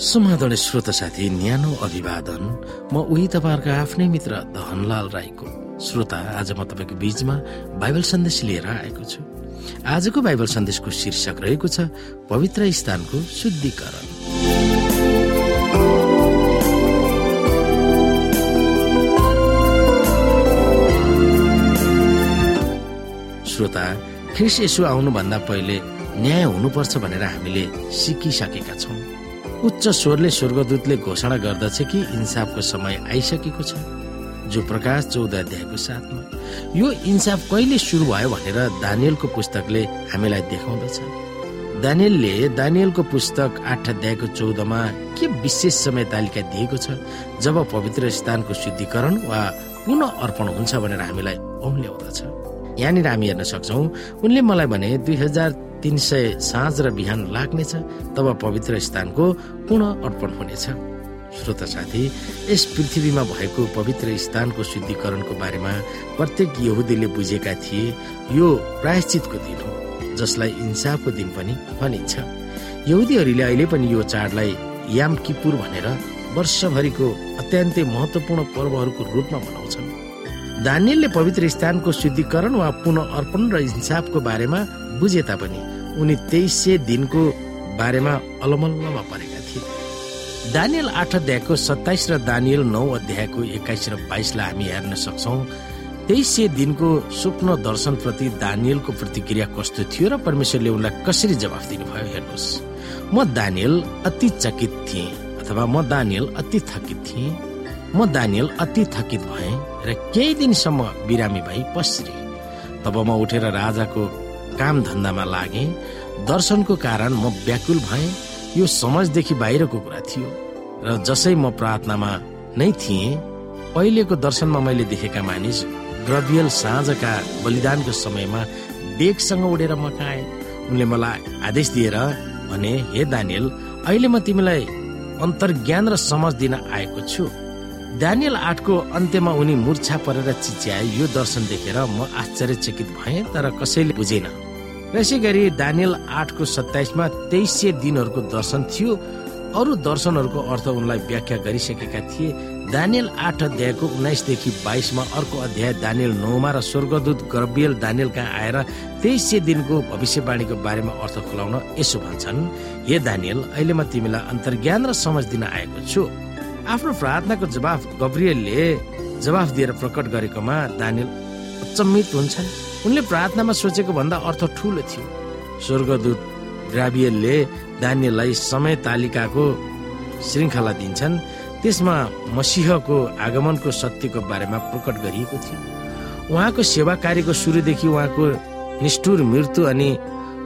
समादर श्रोत साथी न्यानो अभिवादन। म उही तपाईँहरूको आफ्नै मित्र धनलाल राईको श्रोता। आज म तपाईँको बीचमा बाइबल सन्देश लिएर आएको छु। आजको बाइबल सन्देशको शीर्षक रहेको छ पवित्र स्थानको शुद्धिकरण। श्रोता ख्रिस यसो आउनुभन्दा पहिले न्याय हुनुपर्छ भनेर हामीले सिकिसकेका छौँ। उच्च स्वरले स्वर्गदूतले घोषणा गर्दछ कि इन्साफको समय आइसकेको छ। जो प्रकाश चौध अध्यायको साथमा यो इन्साफ कहिले सुरु भयो भनेर दानियलको पुस्तकले हामीलाई देखाउँदछ। दानियलले दानियलको पुस्तक आठ अध्यायको चौधमा के विशेष समय तालिका दिएको छ? जब पवित्र स्थानको शुद्धिकरण वा पुनः अर्पण हुन्छ भनेर हामीलाई औल्याउँदछ यहाँनिर हामी हेर्न सक्छौ उनले मलाई भने दुई हजार तिन सय साँझ र बिहान लाग्नेछ तब पवित्र स्थानको पुनः अर्पण हुनेछ। श्रोता साथी यस पृथ्वीमा भएको पवित्र स्थानको शुद्धिकरणको बारेमा प्रत्येक यहुदीले बुझेका थिए यो प्रायश्चितको दिन हो जसलाई इन्साफको दिन पनि भनिन्छ। यहुदीहरूले अहिले पनि यो चाडलाई याम किपुर भनेर वर्षभरिको अत्यन्तै महत्वपूर्ण पर्वहरूको रूपमा मनाउँछन्। दानियलले पवित्र स्थानको शुद्धिकरण वा पुनः अर्पण र इन्साफको बारेमा बुझे तापनि उनी तेइस सय दिनको बारेमा अलमल्लमा परेका थिए। दानियल आठ अध्यायको सत्ताइस र दानियल नौ अध्यायको एक्काइस र बाइसलाई हामी हेर्न सक्छौ। तेइस सय दिनको स्वप्न दर्शन प्रति दानियलको प्रतिक्रिया कस्तो थियो र परमेश्वरले उनलाई कसरी जवाफ दिनुभयो हेर्नुहोस्। म दानियल अति चकित थिएँ अथवा म दानियल अति थकित थिएँ। म दानियल अति थकित भएँ र केही दिनसम्म बिरामी भई पस्रे तब म उठेर राजाको काम धन्दामा लागे दर्शनको कारण म व्याकुल भए यो समझदेखि बाहिरको कुरा थियो। र जसै म प्रार्थनामा नै थिएँ पहिलेको दर्शनमा मैले देखेका मानिस ग्रबियल साँझका बलिदानको समयमा बेगसँग उडेर मकाए उनले मलाई आदेश दिएर भने हे दानियल अहिले म तिमीलाई अन्तर्ज्ञान र समझ दिन आएको छु। दानियल आठको अन्त्यमा उनी मूर्छा परेर चिच्याए यो दर्शन देखेर म आश्चर्यचकित भएँ तर कसैले बुझेन। यसै गरी दानियल आठको सत्ताइसमा तेइस सय दिनहरूको दर्शन थियो। अरू दर्शनहरूको अर्थ उनलाई व्याख्या गरिसकेका थिए। दानियल आठ अध्यायको उन्नाइसदेखि बाइसमा अर्को अध्याय दानियल नौमा र स्वर्गदूत गर्बियल दानियल कहाँ आएर तेइस सय दिनको भविष्यवाणीको बारेमा अर्थ खुलाउन यसो भन्छन् हे दानियल अहिले म तिमीलाई अन्तर्ज्ञान र समझ दिन आएको छु। आफ्नो प्रार्थनाको जवाफ गब्रियलले जवाफ दिएर प्रकट गरेकोमा दानियल अचम्मित हुन्छन्। उनले प्रार्थनामा सोचेको भन्दा अर्थ ठुलो थियो। स्वर्गदूत ग्राबियलले दानियललाई समय तालिकाको श्रृङ्खला दिन्छन् त्यसमा मसिहको आगमनको सत्यको बारेमा प्रकट गरिएको थियो। उहाँको सेवा कार्यको सुरुदेखि उहाँको निष्ठुर मृत्यु अनि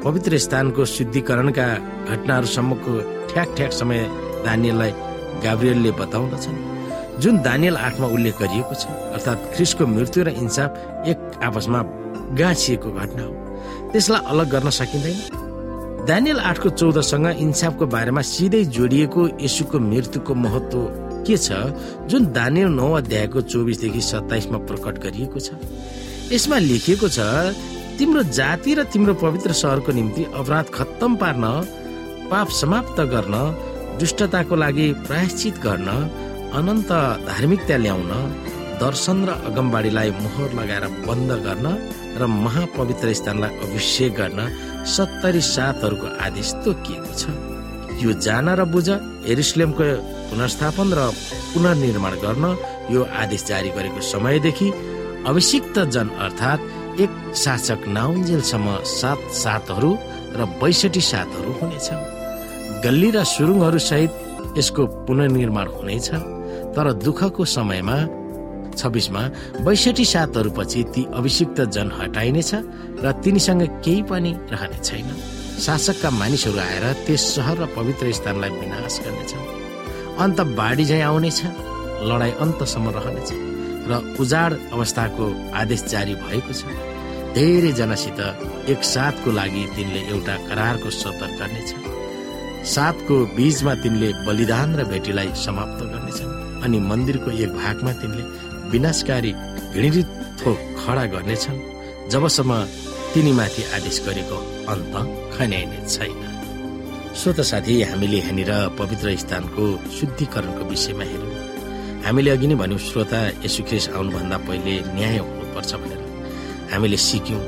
पवित्र स्थानको शुद्धिकरणका घटनाहरूसम्मको ठ्याक ठ्याक समय दानियललाई गाब्रियलले बताउँदछन्। जुन दानियल आठमा उल्लेख गरिएको छ अर्थात् ख्रिसको मृत्यु र इन्साफ एक आपसमा गाँसिएको घटना हो। त्यसलाई अलग गर्न सकिँदैन। दानियल आठको चौधसँग इन्साफको बारेमा सिधै जोडिएको यसुको मृत्युको महत्व के छ जुन दानियल नौ अध्यायको चौबिसदेखि सत्ताइसमा प्रकट गरिएको छ? यसमा लेखिएको छ तिम्रो जाति र तिम्रो पवित्र सहरको निम्ति अपराध खत्तम पार्न पाप समाप्त गर्न दुष्टताको लागि प्रायश्चित गर्न अनन्त धार्मिकता ल्याउन दर्शन र अगमबाडीलाई मोहर लगाएर बन्द गर्न र महापवित्र स्थानलाई अभिषेक गर्न सत्तरी सातहरूको आदेश तोकिएको छ। यो जान र बुझ एरुसलेमको पुनर्स्थापन र पुनर्निर्माण गर्न यो आदेश जारी गरेको समयदेखि अभिषिक्त जन अर्थात् एक शासक नाउन्जेलसम्म सात सातहरू र बैसठी सातहरू हुनेछ। गल्ली र सुरुङहरू सहित यसको पुनर्निर्माण हुनेछ तर दुःखको समयमा छब्बिसमा बैसठी सातहरूपछि ती अभिषिक्त जन हटाइनेछ र तिनीसँग केही पनि रहने छैन। शासकका मानिसहरू आएर त्यस सहर र पवित्र स्थानलाई विनाश गर्नेछ अन्त बाढी झै आउनेछ लडाई अन्तसम्म रहनेछ र उजाड अवस्थाको आदेश जारी भएको छ। धेरैजनासित एक साथको लागि तिनले एउटा करारको सतर्क गर्नेछ। सातको बीचमा तिनले बलिदान र भेटीलाई समाप्त गर्नेछन् अनि मन्दिरको एक भागमा तिनले विनाशकारी घृणित थोक खडा गर्नेछन् जबसम्म तिनीमाथि आदेश गरेको अन्त खन्याइने छैन। श्रोत साथी हामीले यहाँनिर पवित्र स्थानको शुद्धिकरणको विषयमा हेऱ्यौँ। हामीले अघि नै भन्यौँ श्रोता यसुखेस आउनुभन्दा पहिले न्याय हुनुपर्छ भनेर। हामीले सिक्यौँ।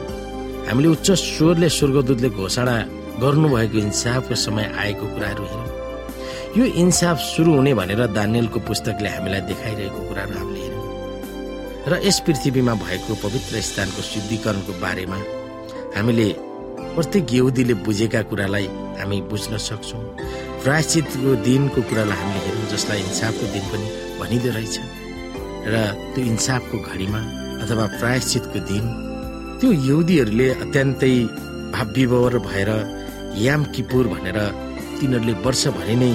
हामीले उच्च स्वरले स्वर्गदूतले घोषणा गर्नुभएको इन्साफको समय आएको कुराहरू हेऱ्यौँ। यो इन्साफ सुरु हुने भनेर दानियलको पुस्तकले हामीलाई देखाइरहेको कुराहरू हामीले र यस पृथ्वीमा भएको पवित्र स्थानको शुद्धिकरणको बारेमा हामीले प्रत्येक यहुदीले बुझेका कुरालाई हामी बुझ्न सक्छौँ। प्रायश्चितको दिनको कुरालाई हामीले हेरौँ जसलाई इन्साफको दिन पनि भनिँदो रहेछ। र त्यो इन्साफको घडीमा अथवा प्रायश्चितको दिन त्यो यहुदीहरूले अत्यन्तै भावविभोर भएर याम किपुर भनेर तिनीहरूले वर्षभरि नै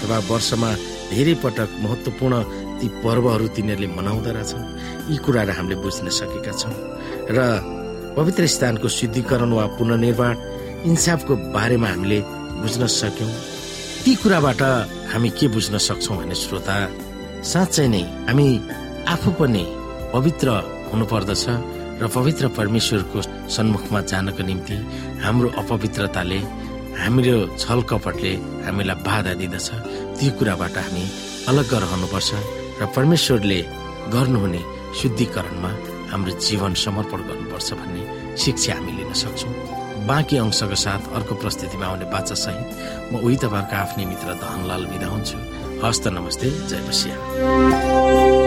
अथवा वर्षमा धेरै पटक महत्त्वपूर्ण ती पर्वहरू तिनीहरूले मनाउँदो रहेछन्। यी कुराहरू हामीले बुझ्न सकेका छौँ। र पवित्र स्थानको शुद्धिकरण वा पुनर्निर्माण इन्साफको बारेमा हामीले बुझ्न सक्यौँ। ती कुराबाट हामी के बुझ्न सक्छौँ भने श्रोता साँच्चै नै हामी आफू पनि पवित्र हुनुपर्दछ र पवित्र परमेश्वरको सन्मुखमा जानको निम्ति हाम्रो अपवित्रताले हाम्रो छल कपटले हामीलाई बाधा दिँदछ। ती कुराबाट हामी अलग्ग रहनुपर्छ। र परमेश्वरले गर्नुहुने शुद्धिकरणमा हाम्रो जीवन समर्पण गर्नुपर्छ भन्ने शिक्षा हामी लिन सक्छौँ। बाँकी अंशको साथ अर्को प्रस्तुतिमा आउने बाचा सहित म उही तपाईँहरूको आफ्नै मित्र धनलाल बिदा हुन्छु। हस्त नमस्ते जय बसिया